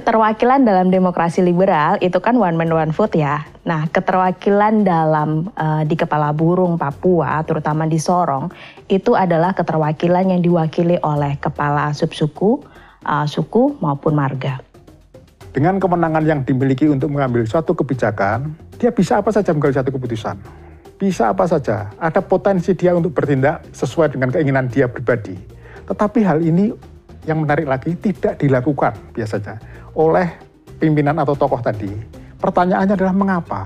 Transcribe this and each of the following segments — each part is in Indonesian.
keterwakilan dalam demokrasi liberal itu kan one man one vote ya. Nah, keterwakilan dalam uh, di kepala burung Papua, terutama di Sorong, itu adalah keterwakilan yang diwakili oleh kepala subsuku, uh, suku maupun marga. Dengan kemenangan yang dimiliki untuk mengambil suatu kebijakan, dia bisa apa saja mengambil satu keputusan. Bisa apa saja, ada potensi dia untuk bertindak sesuai dengan keinginan dia pribadi. Tetapi hal ini yang menarik lagi tidak dilakukan biasanya oleh pimpinan atau tokoh tadi. Pertanyaannya adalah mengapa?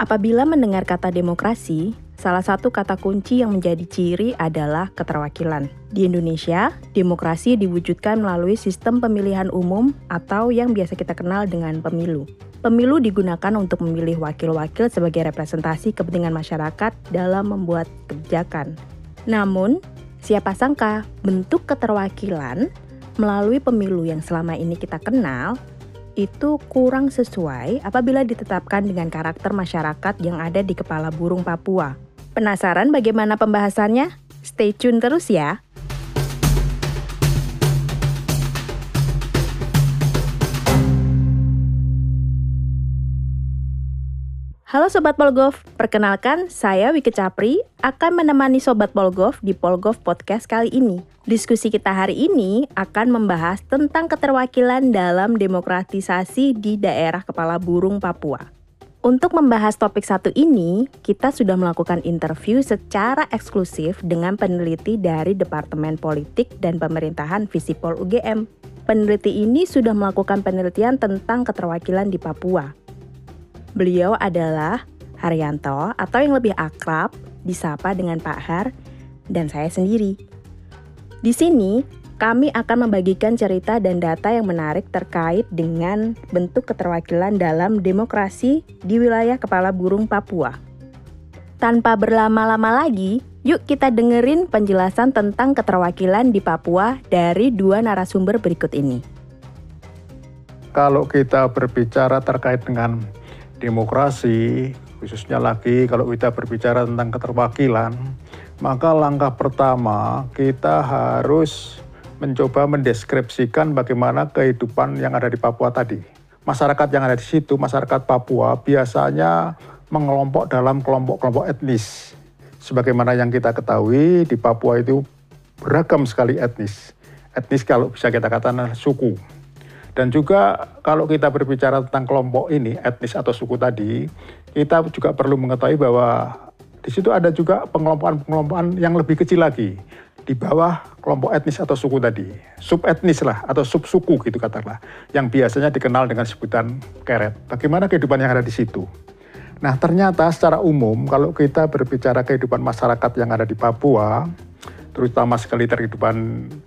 Apabila mendengar kata demokrasi, salah satu kata kunci yang menjadi ciri adalah keterwakilan. Di Indonesia, demokrasi diwujudkan melalui sistem pemilihan umum atau yang biasa kita kenal dengan pemilu. Pemilu digunakan untuk memilih wakil-wakil sebagai representasi kepentingan masyarakat dalam membuat kebijakan. Namun, siapa sangka bentuk keterwakilan melalui pemilu yang selama ini kita kenal itu kurang sesuai apabila ditetapkan dengan karakter masyarakat yang ada di kepala burung Papua. Penasaran bagaimana pembahasannya? Stay tune terus ya. Halo Sobat Polgov, perkenalkan saya Wiki Capri akan menemani Sobat Polgov di Polgov Podcast kali ini. Diskusi kita hari ini akan membahas tentang keterwakilan dalam demokratisasi di daerah kepala burung Papua. Untuk membahas topik satu ini, kita sudah melakukan interview secara eksklusif dengan peneliti dari Departemen Politik dan Pemerintahan Visipol UGM. Peneliti ini sudah melakukan penelitian tentang keterwakilan di Papua Beliau adalah Haryanto atau yang lebih akrab disapa dengan Pak Har dan saya sendiri. Di sini kami akan membagikan cerita dan data yang menarik terkait dengan bentuk keterwakilan dalam demokrasi di wilayah Kepala Burung Papua. Tanpa berlama-lama lagi, yuk kita dengerin penjelasan tentang keterwakilan di Papua dari dua narasumber berikut ini. Kalau kita berbicara terkait dengan demokrasi, khususnya lagi kalau kita berbicara tentang keterwakilan, maka langkah pertama kita harus mencoba mendeskripsikan bagaimana kehidupan yang ada di Papua tadi. Masyarakat yang ada di situ, masyarakat Papua biasanya mengelompok dalam kelompok-kelompok etnis. Sebagaimana yang kita ketahui, di Papua itu beragam sekali etnis. Etnis kalau bisa kita katakan suku dan juga kalau kita berbicara tentang kelompok ini, etnis atau suku tadi, kita juga perlu mengetahui bahwa di situ ada juga pengelompokan-pengelompokan yang lebih kecil lagi di bawah kelompok etnis atau suku tadi, sub etnis lah atau sub suku gitu katakanlah, yang biasanya dikenal dengan sebutan keret. Bagaimana kehidupan yang ada di situ? Nah ternyata secara umum kalau kita berbicara kehidupan masyarakat yang ada di Papua, terutama sekali kehidupan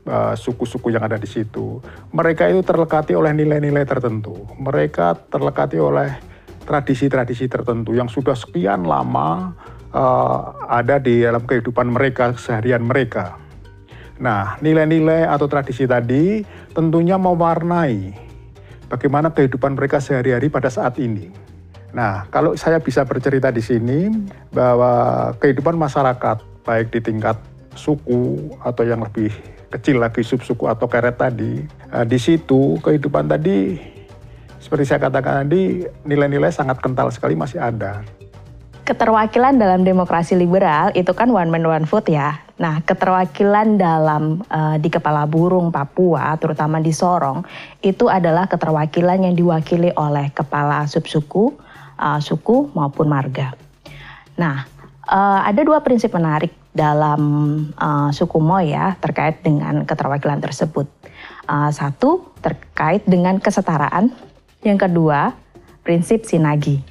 uh, suku-suku yang ada di situ. Mereka itu terlekati oleh nilai-nilai tertentu. Mereka terlekati oleh tradisi-tradisi tertentu yang sudah sekian lama uh, ada di dalam kehidupan mereka seharian mereka. Nah, nilai-nilai atau tradisi tadi tentunya mewarnai bagaimana kehidupan mereka sehari-hari pada saat ini. Nah, kalau saya bisa bercerita di sini bahwa kehidupan masyarakat baik di tingkat suku atau yang lebih kecil lagi subsuku atau keret tadi, uh, di situ kehidupan tadi seperti saya katakan tadi nilai-nilai sangat kental sekali masih ada. Keterwakilan dalam demokrasi liberal itu kan one man one vote ya. Nah, keterwakilan dalam uh, di kepala burung Papua, terutama di Sorong, itu adalah keterwakilan yang diwakili oleh kepala subsuku, uh, suku maupun marga. Nah, uh, ada dua prinsip menarik dalam uh, suku Moy ya terkait dengan keterwakilan tersebut. Uh, satu terkait dengan kesetaraan, yang kedua prinsip sinagi.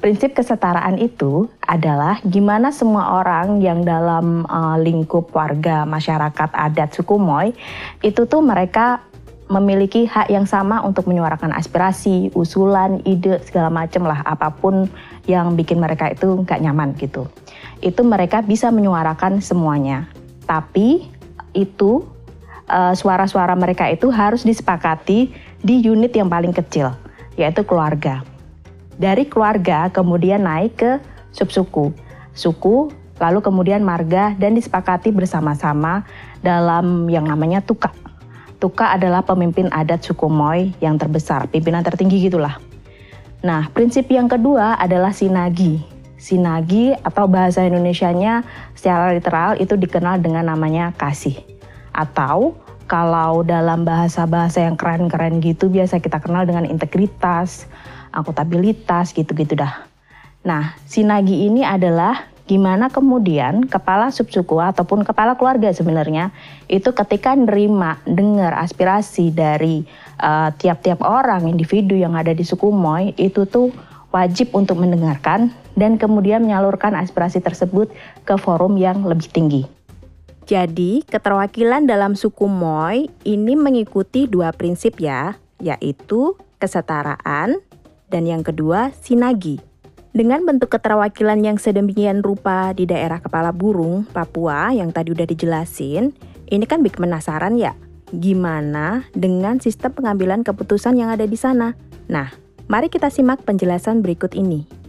Prinsip kesetaraan itu adalah gimana semua orang yang dalam uh, lingkup warga masyarakat adat suku Moy itu tuh mereka memiliki hak yang sama untuk menyuarakan aspirasi, usulan, ide segala macam lah apa pun yang bikin mereka itu nggak nyaman gitu itu mereka bisa menyuarakan semuanya. Tapi itu uh, suara-suara mereka itu harus disepakati di unit yang paling kecil, yaitu keluarga. Dari keluarga kemudian naik ke subsuku, suku, lalu kemudian marga dan disepakati bersama-sama dalam yang namanya tukak. Tuka adalah pemimpin adat suku Moy yang terbesar, pimpinan tertinggi gitulah. Nah, prinsip yang kedua adalah sinagi. Sinagi atau bahasa Indonesianya secara literal itu dikenal dengan namanya kasih. Atau kalau dalam bahasa-bahasa yang keren-keren gitu biasa kita kenal dengan integritas, akuntabilitas gitu-gitu dah. Nah, sinagi ini adalah gimana kemudian kepala subsuku ataupun kepala keluarga sebenarnya itu ketika nerima dengar aspirasi dari uh, tiap-tiap uh, orang individu yang ada di suku Moy itu tuh wajib untuk mendengarkan dan kemudian menyalurkan aspirasi tersebut ke forum yang lebih tinggi. Jadi, keterwakilan dalam suku Moy ini mengikuti dua prinsip ya, yaitu kesetaraan dan yang kedua sinagi. Dengan bentuk keterwakilan yang sedemikian rupa di daerah Kepala Burung, Papua yang tadi udah dijelasin, ini kan bikin penasaran ya, gimana dengan sistem pengambilan keputusan yang ada di sana? Nah, mari kita simak penjelasan berikut ini.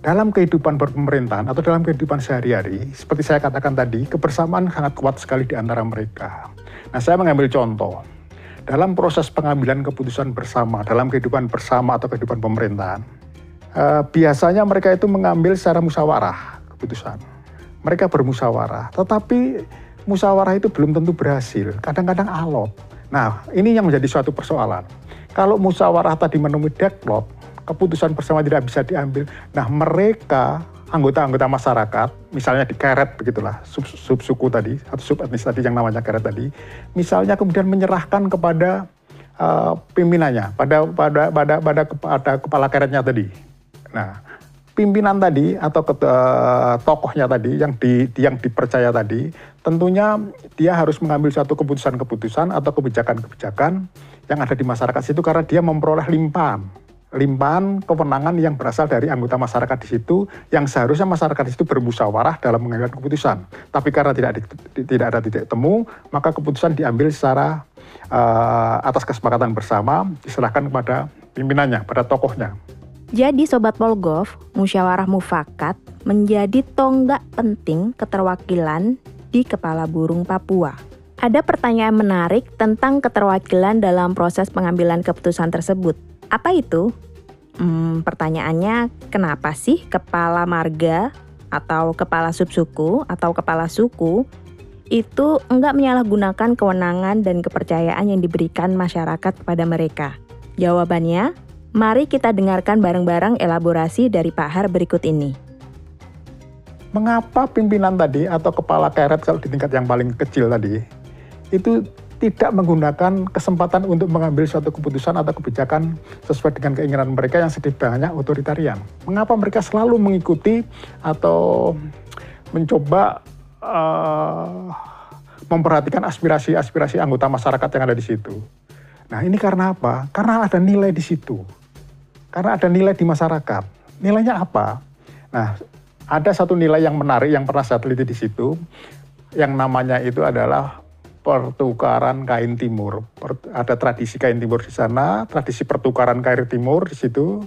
Dalam kehidupan berpemerintahan atau dalam kehidupan sehari-hari, seperti saya katakan tadi, kebersamaan sangat kuat sekali di antara mereka. Nah, saya mengambil contoh. Dalam proses pengambilan keputusan bersama, dalam kehidupan bersama atau kehidupan pemerintahan, uh, biasanya mereka itu mengambil secara musyawarah keputusan. Mereka bermusyawarah, tetapi musyawarah itu belum tentu berhasil. Kadang-kadang alot. Nah, ini yang menjadi suatu persoalan. Kalau musyawarah tadi menemui deadlock, keputusan bersama tidak bisa diambil. Nah, mereka anggota-anggota masyarakat, misalnya di Keret begitulah, sub, sub suku tadi atau sub etnis tadi yang namanya Keret tadi, misalnya kemudian menyerahkan kepada uh, pimpinannya, pada pada pada pada, pada kepala Keretnya tadi, Nah, pimpinan tadi atau ke, uh, tokohnya tadi yang di yang dipercaya tadi, tentunya dia harus mengambil suatu keputusan-keputusan atau kebijakan-kebijakan yang ada di masyarakat situ karena dia memperoleh limpahan limpahan kewenangan yang berasal dari anggota masyarakat di situ yang seharusnya masyarakat di situ bermusyawarah dalam mengambil keputusan. Tapi karena tidak di, tidak ada titik temu, maka keputusan diambil secara uh, atas kesepakatan bersama diserahkan kepada pimpinannya, pada tokohnya. Jadi Sobat Polgov, musyawarah mufakat menjadi tonggak penting keterwakilan di Kepala Burung Papua. Ada pertanyaan menarik tentang keterwakilan dalam proses pengambilan keputusan tersebut. Apa itu? Hmm, pertanyaannya, kenapa sih kepala marga atau kepala subsuku atau kepala suku itu enggak menyalahgunakan kewenangan dan kepercayaan yang diberikan masyarakat kepada mereka? Jawabannya, Mari kita dengarkan bareng-bareng elaborasi dari Pak Har berikut ini. Mengapa pimpinan tadi atau kepala keret kalau di tingkat yang paling kecil tadi itu tidak menggunakan kesempatan untuk mengambil suatu keputusan atau kebijakan sesuai dengan keinginan mereka yang sedikit banyak otoritarian. Mengapa mereka selalu mengikuti atau mencoba uh, memperhatikan aspirasi-aspirasi anggota masyarakat yang ada di situ? Nah ini karena apa? Karena ada nilai di situ. Karena ada nilai di masyarakat. Nilainya apa? Nah, ada satu nilai yang menarik yang pernah saya teliti di situ, yang namanya itu adalah pertukaran kain timur. ada tradisi kain timur di sana, tradisi pertukaran kain timur di situ.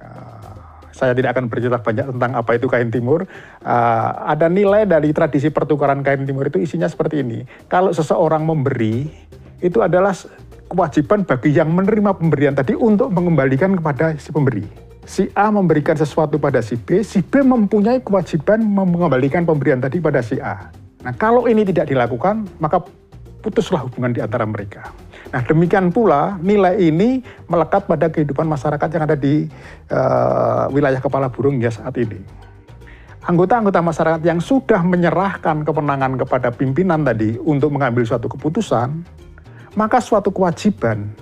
Uh, saya tidak akan bercerita banyak tentang apa itu kain timur. Uh, ada nilai dari tradisi pertukaran kain timur itu isinya seperti ini. Kalau seseorang memberi, itu adalah kewajiban bagi yang menerima pemberian tadi untuk mengembalikan kepada si pemberi. Si A memberikan sesuatu pada si B, si B mempunyai kewajiban mengembalikan pemberian tadi pada si A. Nah, kalau ini tidak dilakukan, maka putuslah hubungan di antara mereka. Nah, demikian pula nilai ini melekat pada kehidupan masyarakat yang ada di uh, wilayah kepala burung ya saat ini. Anggota-anggota masyarakat yang sudah menyerahkan kewenangan kepada pimpinan tadi untuk mengambil suatu keputusan, maka suatu kewajiban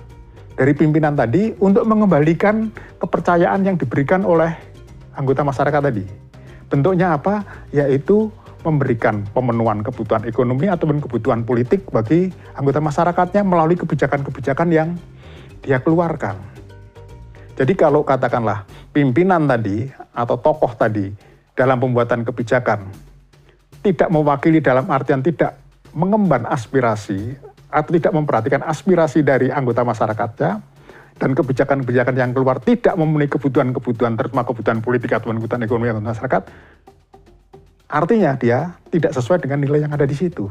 dari pimpinan tadi untuk mengembalikan kepercayaan yang diberikan oleh anggota masyarakat tadi. Bentuknya apa? Yaitu memberikan pemenuhan kebutuhan ekonomi ataupun kebutuhan politik bagi anggota masyarakatnya melalui kebijakan-kebijakan yang dia keluarkan. Jadi kalau katakanlah pimpinan tadi atau tokoh tadi dalam pembuatan kebijakan tidak mewakili dalam artian tidak mengemban aspirasi atau tidak memperhatikan aspirasi dari anggota masyarakatnya dan kebijakan-kebijakan yang keluar tidak memenuhi kebutuhan-kebutuhan terutama kebutuhan politik atau kebutuhan ekonomi anggota masyarakat, artinya dia tidak sesuai dengan nilai yang ada di situ.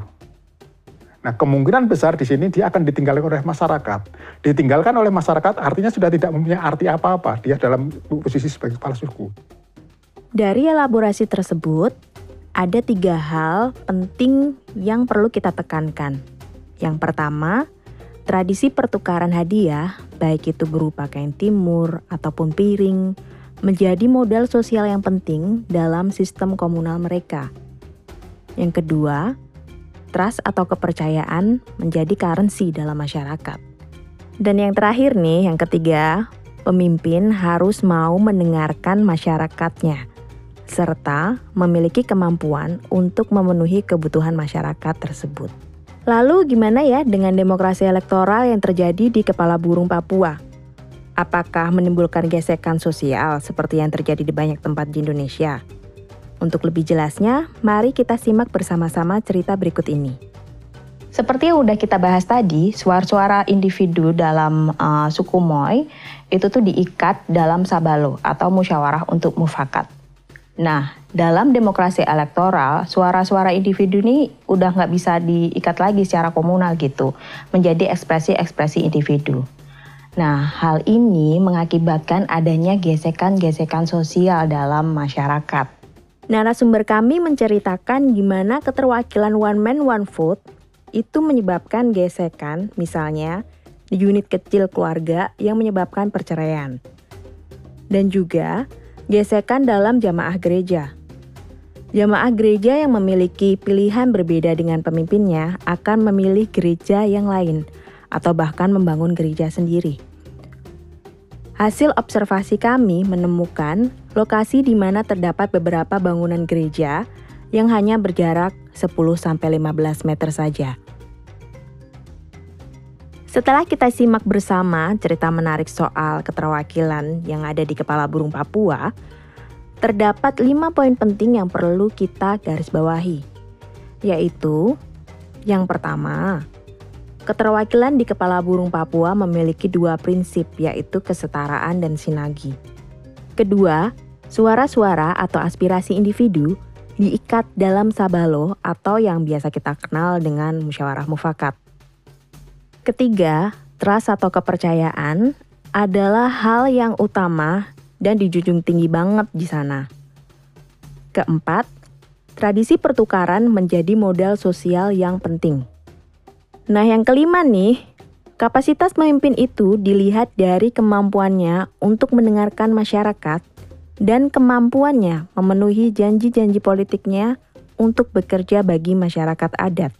Nah, kemungkinan besar di sini dia akan ditinggalkan oleh masyarakat. Ditinggalkan oleh masyarakat artinya sudah tidak mempunyai arti apa-apa. Dia dalam posisi sebagai kepala suku. Dari elaborasi tersebut, ada tiga hal penting yang perlu kita tekankan. Yang pertama, tradisi pertukaran hadiah, baik itu berupa kain timur ataupun piring, menjadi modal sosial yang penting dalam sistem komunal mereka. Yang kedua, trust atau kepercayaan menjadi currency dalam masyarakat. Dan yang terakhir nih, yang ketiga, pemimpin harus mau mendengarkan masyarakatnya serta memiliki kemampuan untuk memenuhi kebutuhan masyarakat tersebut. Lalu gimana ya dengan demokrasi elektoral yang terjadi di kepala burung Papua? Apakah menimbulkan gesekan sosial seperti yang terjadi di banyak tempat di Indonesia? Untuk lebih jelasnya, mari kita simak bersama-sama cerita berikut ini. Seperti yang udah kita bahas tadi, suara-suara individu dalam uh, suku Moy itu tuh diikat dalam sabalo atau musyawarah untuk mufakat. Nah, dalam demokrasi elektoral, suara-suara individu ini udah nggak bisa diikat lagi secara komunal gitu, menjadi ekspresi-ekspresi individu. Nah, hal ini mengakibatkan adanya gesekan-gesekan sosial dalam masyarakat. Narasumber kami menceritakan gimana keterwakilan one man one vote itu menyebabkan gesekan, misalnya di unit kecil keluarga yang menyebabkan perceraian. Dan juga gesekan dalam jamaah gereja. Jamaah gereja yang memiliki pilihan berbeda dengan pemimpinnya akan memilih gereja yang lain atau bahkan membangun gereja sendiri. Hasil observasi kami menemukan lokasi di mana terdapat beberapa bangunan gereja yang hanya berjarak 10-15 meter saja. Setelah kita simak bersama cerita menarik soal keterwakilan yang ada di kepala burung Papua, terdapat lima poin penting yang perlu kita garis bawahi, yaitu yang pertama, Keterwakilan di Kepala Burung Papua memiliki dua prinsip, yaitu kesetaraan dan sinagi. Kedua, suara-suara atau aspirasi individu diikat dalam sabalo atau yang biasa kita kenal dengan musyawarah mufakat. Ketiga, trust atau kepercayaan adalah hal yang utama dan dijunjung tinggi banget di sana. Keempat, tradisi pertukaran menjadi modal sosial yang penting. Nah, yang kelima nih, kapasitas pemimpin itu dilihat dari kemampuannya untuk mendengarkan masyarakat dan kemampuannya memenuhi janji-janji politiknya untuk bekerja bagi masyarakat adat.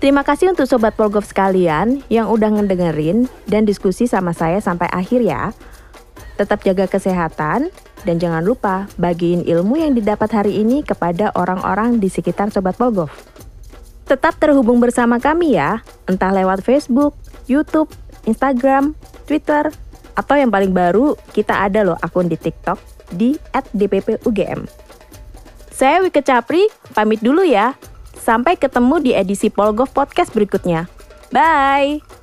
Terima kasih untuk Sobat Polgov sekalian yang udah ngedengerin dan diskusi sama saya sampai akhir ya. Tetap jaga kesehatan dan jangan lupa bagiin ilmu yang didapat hari ini kepada orang-orang di sekitar Sobat Polgov. Tetap terhubung bersama kami ya, entah lewat Facebook, YouTube, Instagram, Twitter, atau yang paling baru kita ada loh akun di TikTok di @dppugm. Saya Wike Capri, pamit dulu ya. Sampai ketemu di edisi Polgov Podcast berikutnya. Bye!